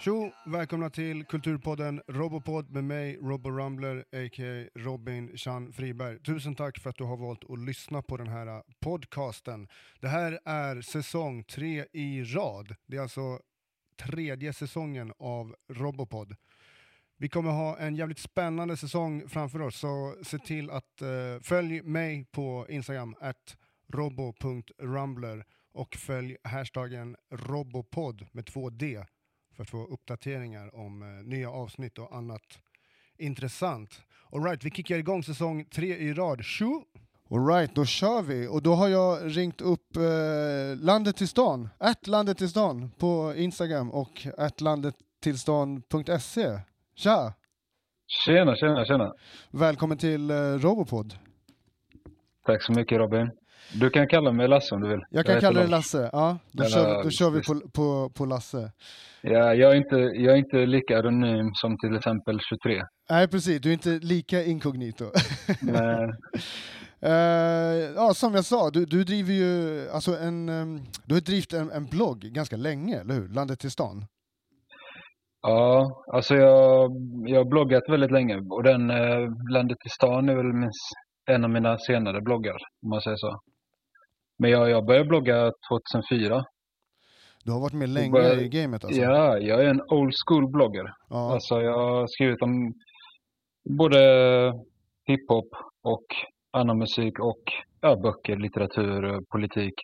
Tjo! Välkomna till Kulturpodden Robopod med mig, Robbo Rumbler, a.k.a. Robin Chan Friberg. Tusen tack för att du har valt att lyssna på den här äh, podcasten. Det här är säsong tre i rad. Det är alltså tredje säsongen av Robopod. Vi kommer ha en jävligt spännande säsong framför oss, så se till att uh, följ mig på Instagram, at robo.rumbler och följ hashtaggen robopod med två D för att få uppdateringar om uh, nya avsnitt och annat intressant. Alright, vi kickar igång säsong tre i rad. Tjo! Alright, då kör vi. Och då har jag ringt upp eh, Landet till stan, att landet till stan på Instagram och att landettillstan.se. Tja! Tjena, tjena, tjena. Välkommen till eh, Robopod. Tack så mycket Robin. Du kan kalla mig Lasse om du vill. Jag kan kalla dig. Lasse. Ja, då, kör, då kör vi på, på, på Lasse. Ja, jag, är inte, jag är inte lika anonym som till exempel 23. Nej, precis. Du är inte lika inkognito. Men, Eh, ja, som jag sa, du, du driver ju alltså en, ehm, du har drivit en, en blogg ganska länge, eller hur? Landet till stan. ja, alltså jag, jag har bloggat väldigt länge och den eh, Landet i stan är väl minst en av mina senare bloggar, om man säger så. Men jag, jag började blogga 2004. Du har varit med länge började- i gamet alltså. Ja, jag är en old school blogger. Ja. Alltså jag har skrivit om både hiphop och annan musik och ja, böcker, litteratur, politik.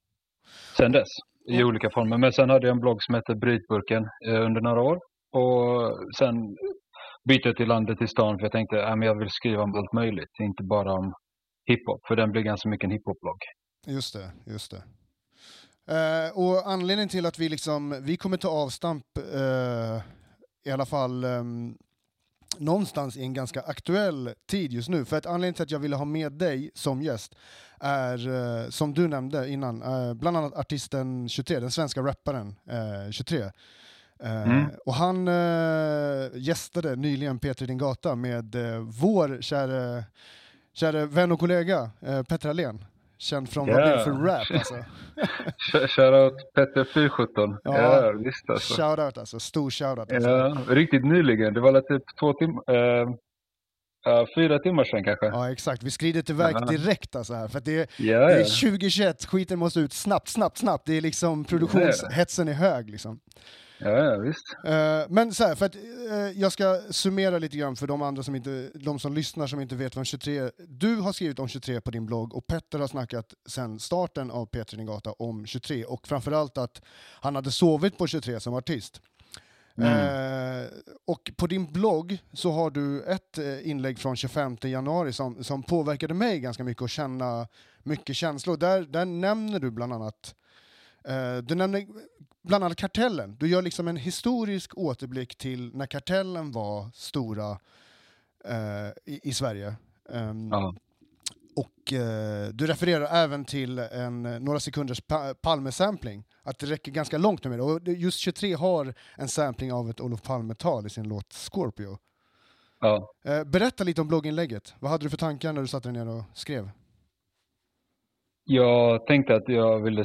Sen dess i olika former. Men sen hade jag en blogg som hette Brytburken eh, under några år. Och sen bytte jag till landet i stan för jag tänkte att jag vill skriva om allt möjligt, inte bara om hiphop. För den blir ganska mycket en hiphop-blogg. Just det, just det. Eh, och anledningen till att vi liksom, vi kommer ta avstamp eh, i alla fall ehm, någonstans i en ganska aktuell tid just nu. För att anledningen till att jag ville ha med dig som gäst är, eh, som du nämnde innan, eh, bland annat artisten 23, den svenska rapparen eh, 23. Eh, Mm. Och han eh, gästade nyligen Peter Din Gata med eh, vår käre, käre vän och kollega eh, Petter Allén. Känd från Vad Ja. blir det för rap alltså. Sh- Shoutout Petter 417. Ja. Ja, visst alltså. Shoutout alltså, stor shoutout. Alltså. Ja, riktigt nyligen. Det var typ två timmar, eh, ja, fyra timmar sedan kanske. Ja exakt, vi skrider till verk Ja. direkt alltså här, för det är, Ja, det är ja. 2021, skiten måste ut snabbt, snabbt, snabbt. Det är liksom produktionshetsen är hög liksom. Ja, visst. Eh, men så här, för att eh, jag ska summera lite grann för de andra som inte, de som lyssnar som inte vet vad 23, du har skrivit om 23 på din blogg och Petter har snackat sen starten av Peter Din Gata om 23 och framförallt att han hade sovit på 23 som artist. Eh, och på din blogg så har du ett eh, inlägg från 25 januari som, som påverkade mig ganska mycket och känna mycket känslor. Där, där nämner du bland annat eh, du nämner bland annat Kartellen. Du gör liksom en historisk återblick till när Kartellen var stora eh, i, i Sverige. Ehm, Ja. och eh, du refererar även till en, eh, några sekunders pa Palme-sampling. Att det räcker ganska långt med det. Och just 23 har en sampling av ett Olof Palme-tal i sin låt Scorpio. Ja. Eh, berätta lite om blogginlägget. Vad hade du för tankar när du satte dig ner och skrev? Jag tänkte att jag ville...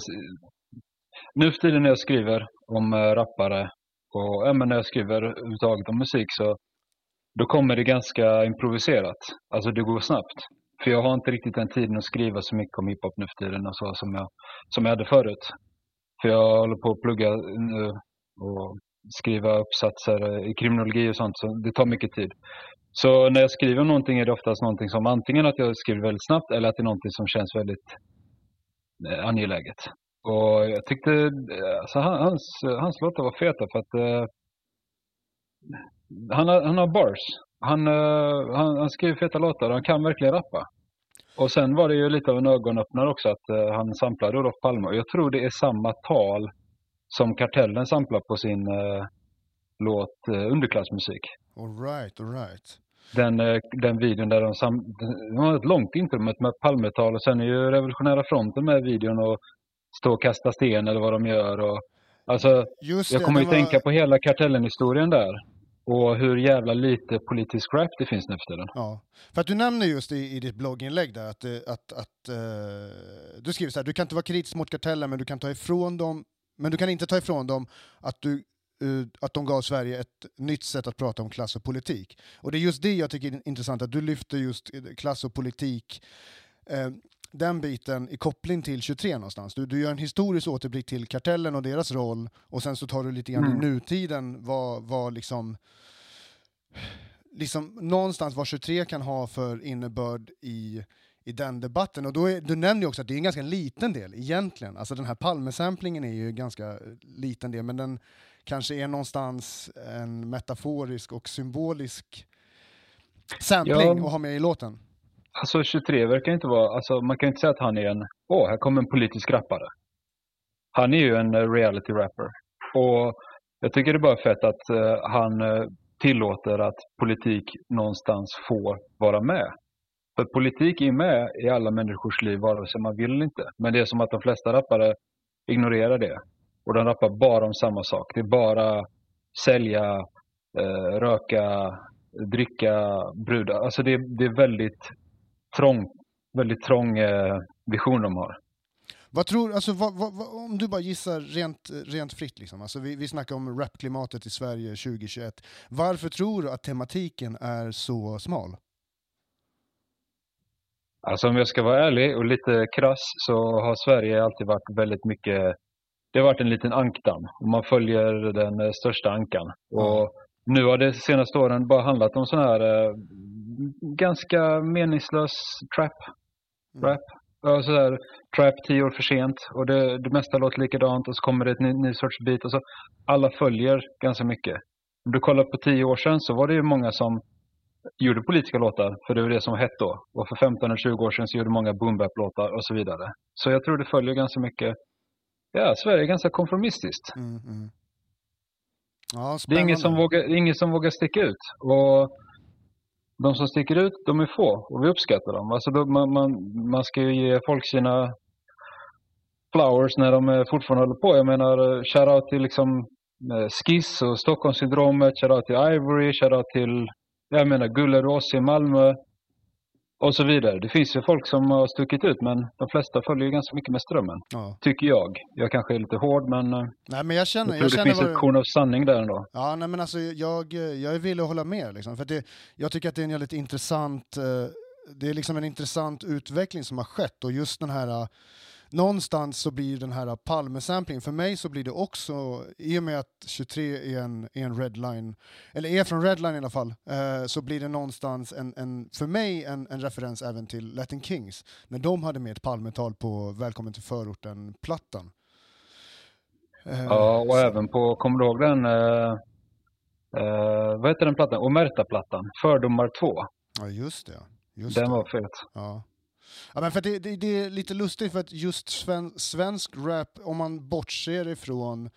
Nu för tiden när jag skriver om eh, rappare och ja, när jag skriver överhuvudtaget om musik så då kommer det ganska improviserat. Alltså det går snabbt. För jag har inte riktigt den tiden att skriva så mycket om hiphop nu för tiden och så som jag, som jag hade förut. För jag håller på att plugga eh, nu och skriva uppsatser eh, i kriminologi och sånt, så det tar mycket tid. Så när jag skriver någonting är det oftast någonting som antingen att jag skriver väldigt snabbt eller att det är någonting som känns väldigt angeläget. Och jag tyckte alltså, han- hans, hans låtar var feta för att eh, han, har, han har bars. Han, eh, han, han skriver feta låtar och han kan verkligen rappa. Och sen var det ju lite av en ögonöppnare också att eh, han samplade Olof Palme. Och jag tror det är samma tal som Kartellen samplar på sin låt Underklassmusik. Alright, alright. Den, eh, den videon där de, sam, de har ett långt intro med Palmetal och sen är ju Revolutionära Fronten med videon och stå och kasta sten eller vad de gör. Och, alltså, Just jag det, kommer ju den var- tänka på hela Kartellen-historien där. Och hur jävla lite politisk rap det finns nu för tiden. Ja, för att du nämner just i, i ditt blogginlägg där att, eh, att, att eh, du skriver så här, du kan inte vara kritisk mot kartellen men du kan ta ifrån dem, men du kan inte ta ifrån dem att du uh, att de gav Sverige ett nytt sätt att prata om klass och politik. Och det är just det jag tycker är intressant, att du lyfter just klass och politik, uh, den biten i koppling till 23 någonstans. Du, du gör en historisk återblick till kartellen och deras roll och sen så tar du lite grann mm. i nutiden vad, vad liksom liksom någonstans vad 23 kan ha för innebörd i, i den debatten. Och då är, du nämner ju också att det är en ganska liten del egentligen. Alltså den här Palmesamplingen är ju en ganska liten del, men den kanske är någonstans en metaforisk och symbolisk sampling ja. att ha med i låten. Alltså 23 verkar inte vara, alltså man kan inte säga att han är en, åh, här kommer en politisk rappare. Han är ju en eh, reality rapper. Och jag tycker det är bara fett att uh, han eh, tillåter att politik någonstans får vara med. För politik är med i alla människors liv vare sig man vill eller inte. Men det är som att de flesta rappare ignorerar det. Och de rappar bara om samma sak. Det är bara sälja, eh, röka, dricka, brudar. Alltså det, det är väldigt trång, väldigt trång eh, vision de har. Vad tror, alltså, vad, vad, om du bara gissar rent, rent fritt, liksom. alltså, vi, vi snackar om rapklimatet i Sverige 2021. Varför tror du att tematiken är så smal? Alltså om jag ska vara ärlig och lite krass så har Sverige alltid varit väldigt mycket, det har varit en liten ankdamm och man följer den eh, största ankan. Mm. Och nu har det senaste åren bara handlat om sån här eh, ganska meningslös trap. Mm. Rap. Ja, sådär, trap tio år för sent och det, det mesta låter likadant och så kommer det ett ny, ny sorts bit och så alla följer ganska mycket. Om du kollar på tio år sedan så var det ju många som gjorde politiska låtar, för det var det som var hett då. Och för 15 eller 20 år sedan så gjorde många boom låtar och så vidare. Så jag tror det följer ganska mycket, ja, Sverige är ganska konformistiskt. Mm, mm. Ja, det är ingen som, vågar, ingen som vågar sticka ut. Och de som sticker ut, de är få och vi uppskattar dem. Alltså då, man, man, man ska ju ge folk sina flowers när de eh, fortfarande håller på. Jag menar, eh, shoutout till liksom eh, Skiss och Stockholmssyndromet, shoutout till Ivory, shoutout till jag menar Guller i Malmö och så vidare. Det finns ju folk som har stuckit ut men de flesta följer ju ganska mycket med strömmen. Ja. Tycker jag. Jag kanske är lite hård men, eh, nej, men jag, känner, jag tror jag det finns ett korn av sanning där ändå. Ja, nej, men alltså, jag, jag är villig att hålla med. Liksom, för det, jag tycker att det är en väldigt intressant, eh, det är liksom en intressant utveckling som har skett och just den här någonstans så blir den här Palme-samplingen, för mig så blir det också, i och med att 23 är en, är en redline, eller är från redline i alla fall, eh, så blir det någonstans en, en för mig en, en, referens även till Latin Kings, när de hade med ett Palmetal på Välkommen till förorten-plattan. Eh, ja, och så. även på, kommer du ihåg den, eh, eh vad heter den plattan, Omerta-plattan, Fördomar 2? Ja, just det. Just den det. var fet. Ja. Ja, men för det, det, det, är lite lustigt för att just sven, svensk rap, om man bortser ifrån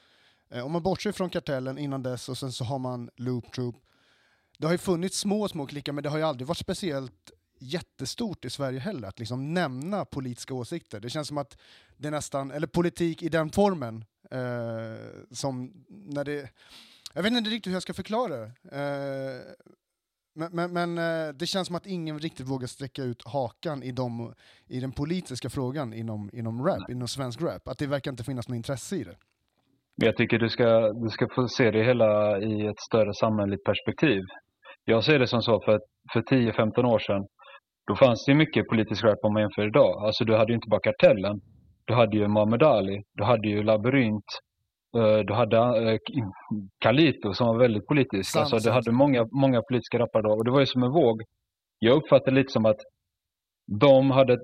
eh, om man bortser från kartellen innan dess och sen så har man Loop Troop. Det har ju funnits små, små klickar men det har ju aldrig varit speciellt jättestort i Sverige heller att liksom nämna politiska åsikter. Det känns som att det nästan, eller politik i den formen, eh, som när det... Jag vet inte riktigt hur jag ska förklara det. Eh, men, men, men, eh, det känns som att ingen riktigt vågar sträcka ut hakan i, de, i den politiska frågan inom, inom rap, inom svensk rap. Att det verkar inte finnas något intresse i det. Jag tycker du ska, du ska få se det hela i ett större samhälleligt perspektiv. Jag ser det som så för, för 10-15 år sedan, då fanns det mycket politisk rap om man jämför idag. Alltså du hade ju inte bara Kartellen, du hade ju Muhammad Ali, du hade ju Labyrint, du hade eh, Kalito som var väldigt politisk. Sant, alltså, du hade många, många politiska rappare då och det var ju som en våg. Jag uppfattade lite som att de hade,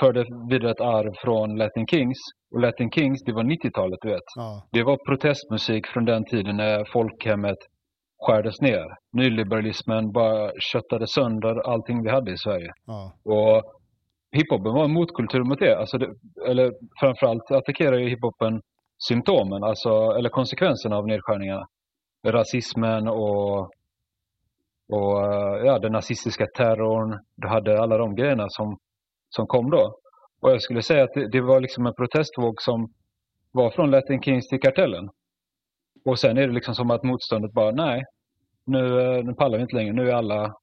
förde vidare ett arv från Latin Kings. Och Latin Kings, det var 90-talet du vet. Ja. Det var protestmusik från den tiden när folkhemmet skärdes ner. Nyliberalismen bara köttade sönder allting vi hade i Sverige. Ja. Och hiphopen var en motkultur mot det. Alltså det eller framförallt attackerade ju hiphopen symptomen, alltså, eller konsekvenserna av nedskärningarna. Rasismen och, och eh, ja, den nazistiska terrorn. Du hade alla de grejerna som, som kom då. Och jag skulle säga att det, det var liksom en protestvåg som var från Latin Kings till Kartellen. Och sen är det liksom som att motståndet bara, nej, nu, eh, nu pallar vi inte längre. Nu är alla,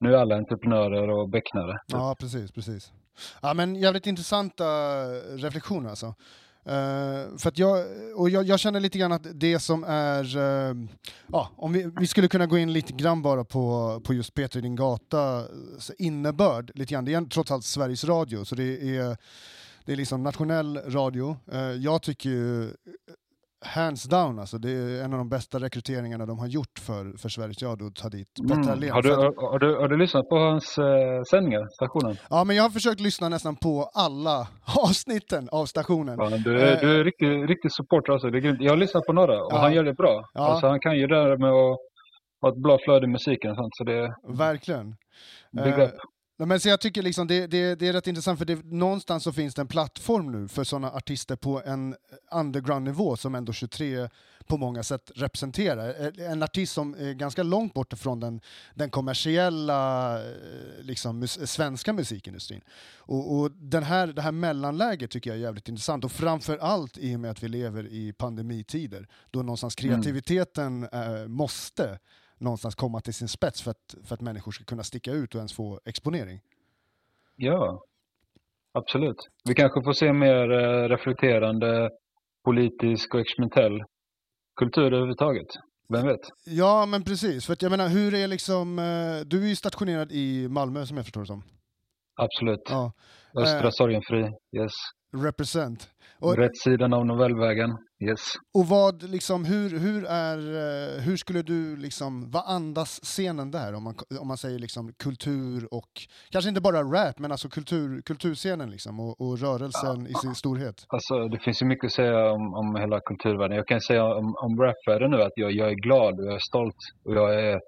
nu är alla entreprenörer och becknare. Ja, precis, precis. Ja, men jävligt intressanta eh, reflektioner alltså. Uh, för att jag, och jag, jag, känner lite grann att det som är, uh, ja, om vi, vi, skulle kunna gå in lite grann bara på, på just Peter i din gata innebörd, lite grann. det är trots allt Sveriges Radio, så det är, det är liksom nationell radio. Uh, jag tycker ju hands down alltså, det är en av de bästa rekryteringarna de har gjort för, för Sveriges Radio att ta dit Petter mm. har, du, har, du, har du lyssnat på hans eh, sändningar, stationen? Ja, men jag har försökt lyssna nästan på alla avsnitten av stationen. Ja, du, eh, du är riktigt, riktigt supporter alltså, det är grymt. Jag har lyssnat på några och ja. han gör det bra. Ja. Alltså, han kan ju det där med att ha ett bra flöde i musiken så det... Verkligen. Big up. Men så jag tycker liksom det, det, det är rätt intressant för det, någonstans så finns det en plattform nu för sådana artister på en underground-nivå som ändå 23 på många sätt representerar. En artist som är ganska långt bort från den, den kommersiella eh, liksom, mus svenska musikindustrin. Och, och, den här, det här mellanläget tycker jag är jävligt intressant och framför allt i och med att vi lever i pandemitider då någonstans mm. kreativiteten mm. äh, måste någonstans komma till sin spets för att, för att människor ska kunna sticka ut och ens få exponering. Ja, absolut. Vi kanske får se mer eh, reflekterande politisk och experimentell kultur överhuvudtaget. Vem vet? Ja, men precis. För att jag menar, hur är liksom... Eh, du är ju stationerad i Malmö som jag förstår det som. Absolut. Ja. Östra eh, Sorgenfri, yes. Represent. Och, Rätt sidan av Novellvägen, yes. Och vad, liksom, hur, hur, är, eh, hur skulle du, liksom, vad andas scenen där? Om man, om man säger liksom kultur och, kanske inte bara rap, men alltså kultur, kulturscenen liksom, och, och rörelsen ja. i sin storhet. Alltså det finns ju mycket att säga om, om hela kulturvärlden. Jag kan säga om, om rapvärlden nu att jag, jag är glad och jag är stolt och jag är,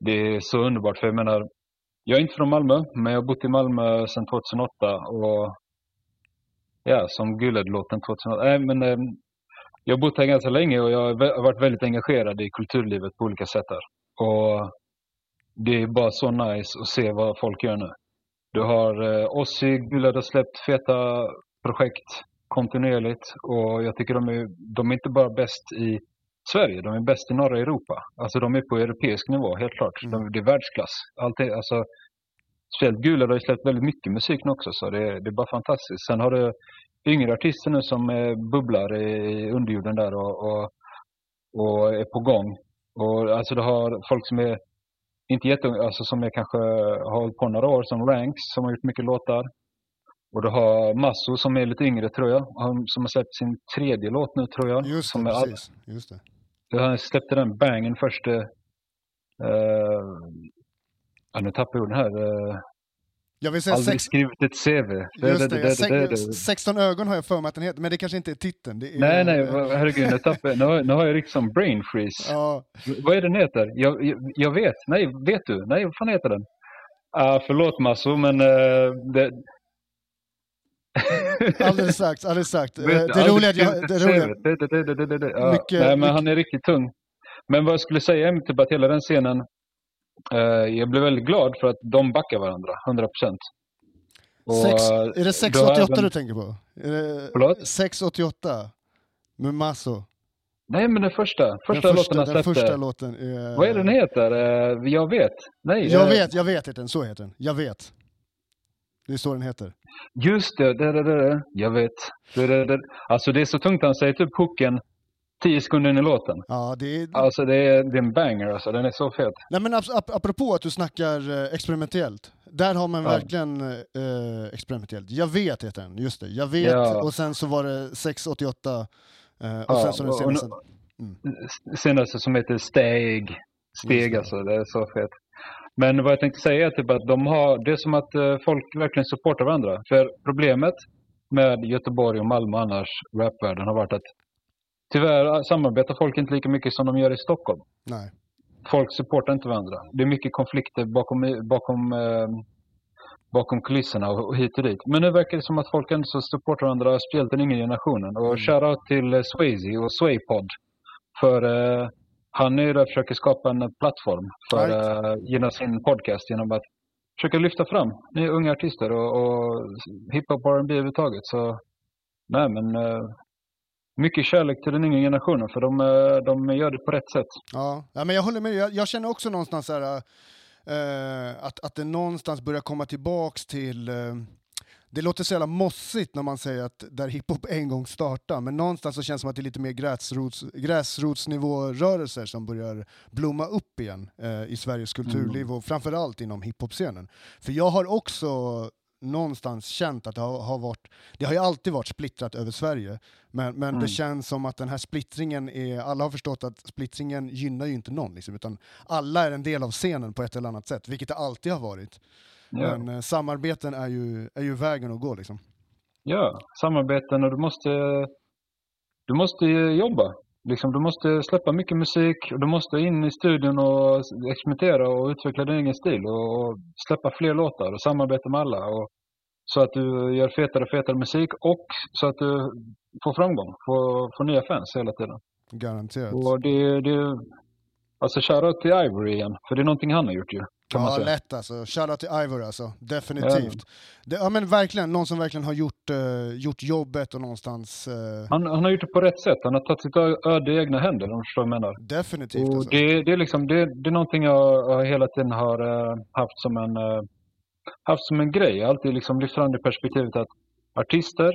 det är så underbart för jag menar, jag är inte från Malmö, men jag har bott i Malmö sedan 2008 och Ja, som Guled-låten 2008. Nej, men eh, jag har bott här ganska länge och jag har varit väldigt engagerad i kulturlivet på olika sätt här. Och det är bara så nice att se vad folk gör nu. Du har eh, Ossi, Guled har släppt feta projekt kontinuerligt och jag tycker de är, de är inte bara bäst i Sverige, de är bäst i norra Europa. Alltså de är på europeisk nivå, helt klart. Mm. De, det är världsklass. Allt är, alltså, speciellt Gula har ju släppt väldigt mycket musik nu också så det, det är bara fantastiskt. Sen har du yngre artister nu som eh, bubblar i underjorden där och, och, och, är på gång. Och alltså du har folk som är inte jätteunga, alltså som är kanske har hållit på några år som Ranks som har gjort mycket låtar. Och du har Masso som är lite yngre tror jag, som har släppt sin tredje låt nu tror jag. Just det, som precis. Just det. Han släppte den bangen först, uh, Ja, nu tappar jag orden här. Eh, jag vill säga Aldrig sex... skrivit ett CV. Just det, det, 16 ögon har jag för mig att den heter, men det kanske inte är titeln. Är... Nej, nej, herregud, nu, tappar, nu, har, nu har jag liksom brain freeze. Ja. Vad är den heter? Jag, jag, jag, vet, nej, vet du? Nej, vad fan heter den? Uh, förlåt Masso, men uh, det... alldeles sagt, alldeles sagt. Vet, det är roligt att jag... Det är roligt. Ja, mycket, nej, men mycket... han är riktigt tung. Men vad jag skulle säga är typ att hela den scenen Eh, jag blev väldigt glad för att de backar varandra, 100 procent. Är det 688 även... du tänker på? Förlåt? 688 med Masso? Nej, men den första. Första, den första låten. Den första låten är... Vad är den heter? Eh, jag vet. Nej, jag vet, jag vet den. Så heter den. Jag vet. Det är så den heter. Just det, det, det, det. jag vet. Det, det, det. Alltså det är så tungt, han säger typ hooken tio sekunder in i låten. Ja, det är... Alltså det är, det är en banger alltså, den är så fet. Nej men ap apropå att du snackar eh, experimentellt. Där har man ja. verkligen eh, experimentellt. Jag vet heter den, just det. Jag vet, ja. och sen så var det 688 eh, och ja, sen så den senaste. Mm. Senaste som heter Steg. Steg alltså, det är så fet. Men vad jag tänkte säga är typ att de har, det är som att eh, folk verkligen supportar varandra. För problemet med Göteborg och Malmö annars, rapvärlden, har varit att Tyvärr samarbetar folk inte lika mycket som de gör i Stockholm. Nej. Folk supportar inte varandra. Det är mycket konflikter bakom, bakom, eh, bakom kulisserna och hit och dit. Men nu verkar det som att folk ändå supportar varandra, speciellt den yngre generationen. Och mm. shoutout till eh, Swayze och Swaypod. För eh, han är där och försöker skapa en plattform för right. eh, genom sin podcast genom att försöka lyfta fram ni unga artister och, och hiphop och R&B överhuvudtaget. Så nej men eh, mycket kärlek till den yngre generationen för de, eh, de gör det på rätt sätt. Ja, ja men jag håller med. Jag, jag känner också någonstans här, äh, att, att det någonstans börjar komma tillbaks till äh, det låter så jävla mossigt när man säger att där hiphop en gång startade, men någonstans så känns det som att det är lite mer gräsrots, gräsrotsnivå-rörelser som börjar blomma upp igen eh, i Sveriges kulturliv Mm. och framförallt inom hiphop-scenen. För jag har också någonstans känt att det har, har varit, det har ju alltid varit splittrat över Sverige, men, men det Mm. känns som att den här splittringen är, alla har förstått att splittringen gynnar ju inte någon, liksom, utan alla är en del av scenen på ett eller annat sätt, vilket det alltid har varit. Ja. Men eh, samarbeten är ju, är ju vägen att gå liksom. Ja, samarbeten och du måste, du måste jobba. Liksom, du måste släppa mycket musik och du måste in i studion och experimentera och utveckla din egen stil och, och släppa fler låtar och samarbeta med alla. Och, så att du gör fetare och fetare musik och så att du får framgång, får, får nya fans hela tiden. Garanterat. Och det, det, alltså shoutout till Ivory igen, för det är någonting han har gjort ju. Kan Ja, lätt alltså. Shoutout till Ivor alltså. Definitivt. Det, ja men verkligen, någon som verkligen har gjort, eh, gjort jobbet och någonstans... eh, Han, han har gjort det på rätt sätt. Han har tagit sitt öde i egna händer om du förstår vad jag menar. definitivt Och alltså. det, det, är liksom, det, det är någonting jag, jag hela tiden har eh, haft som en haft som en grej. Jag har alltid liksom lyft fram det perspektivet att artister,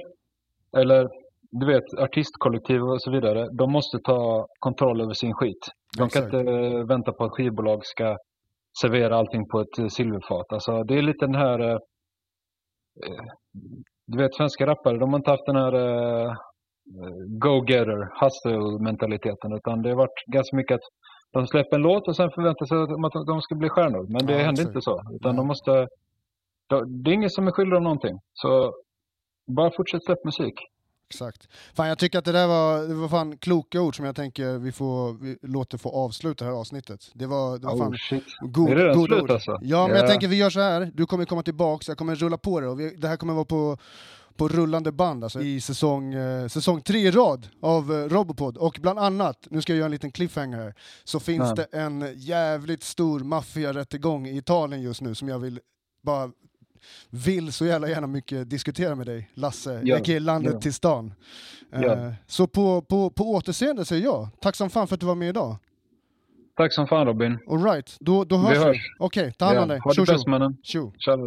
eller du vet artistkollektiv och så vidare, de måste ta kontroll över sin skit. De kan Exakt. inte eh, vänta på att skivbolag ska servera allting på ett eh, silverfat. Alltså, det är lite den här eh, eh, du vet svenska rappare, de har inte haft den här eh, go-getter, hustle-mentaliteten. Utan det har varit ganska mycket att de släpper en låt och sen förväntar sig att de ska bli stjärnor. Men det Ja, händer inte så. Utan de måste, de- det är ingen som är skyldig dem någonting. Så bara fortsätt släppa musik. Exakt. Fan, jag tycker att det där var, det var fan kloka ord som jag tänker vi får vi låter få avsluta det här avsnittet. Det var, det var fan Oh, shit. god, Är det redan goda slut ord. alltså? Ja, men jag Ja. tänker vi gör så här. Du kommer komma tillbaks, jag kommer rulla på det och vi, det här kommer vara på på rullande band alltså, i säsong, eh, säsong tre i rad av eh, Robopod. Och bland annat, nu ska jag göra en liten cliffhanger här, så finns Ja. det en jävligt stor maffiarättegång i Italien just nu som jag vill bara vill så jävla gärna mycket diskutera med dig, Lasse, Ja, aka landet ja. till stan. Eh, Ja. Så på, på, på återseende säger jag. Tack som fan för att du var med idag. Tack som fan Robin. All right, då, då hörs Vi vi. Okej, ta hand om dig. Ha det bäst mannen. Tjo. Tja,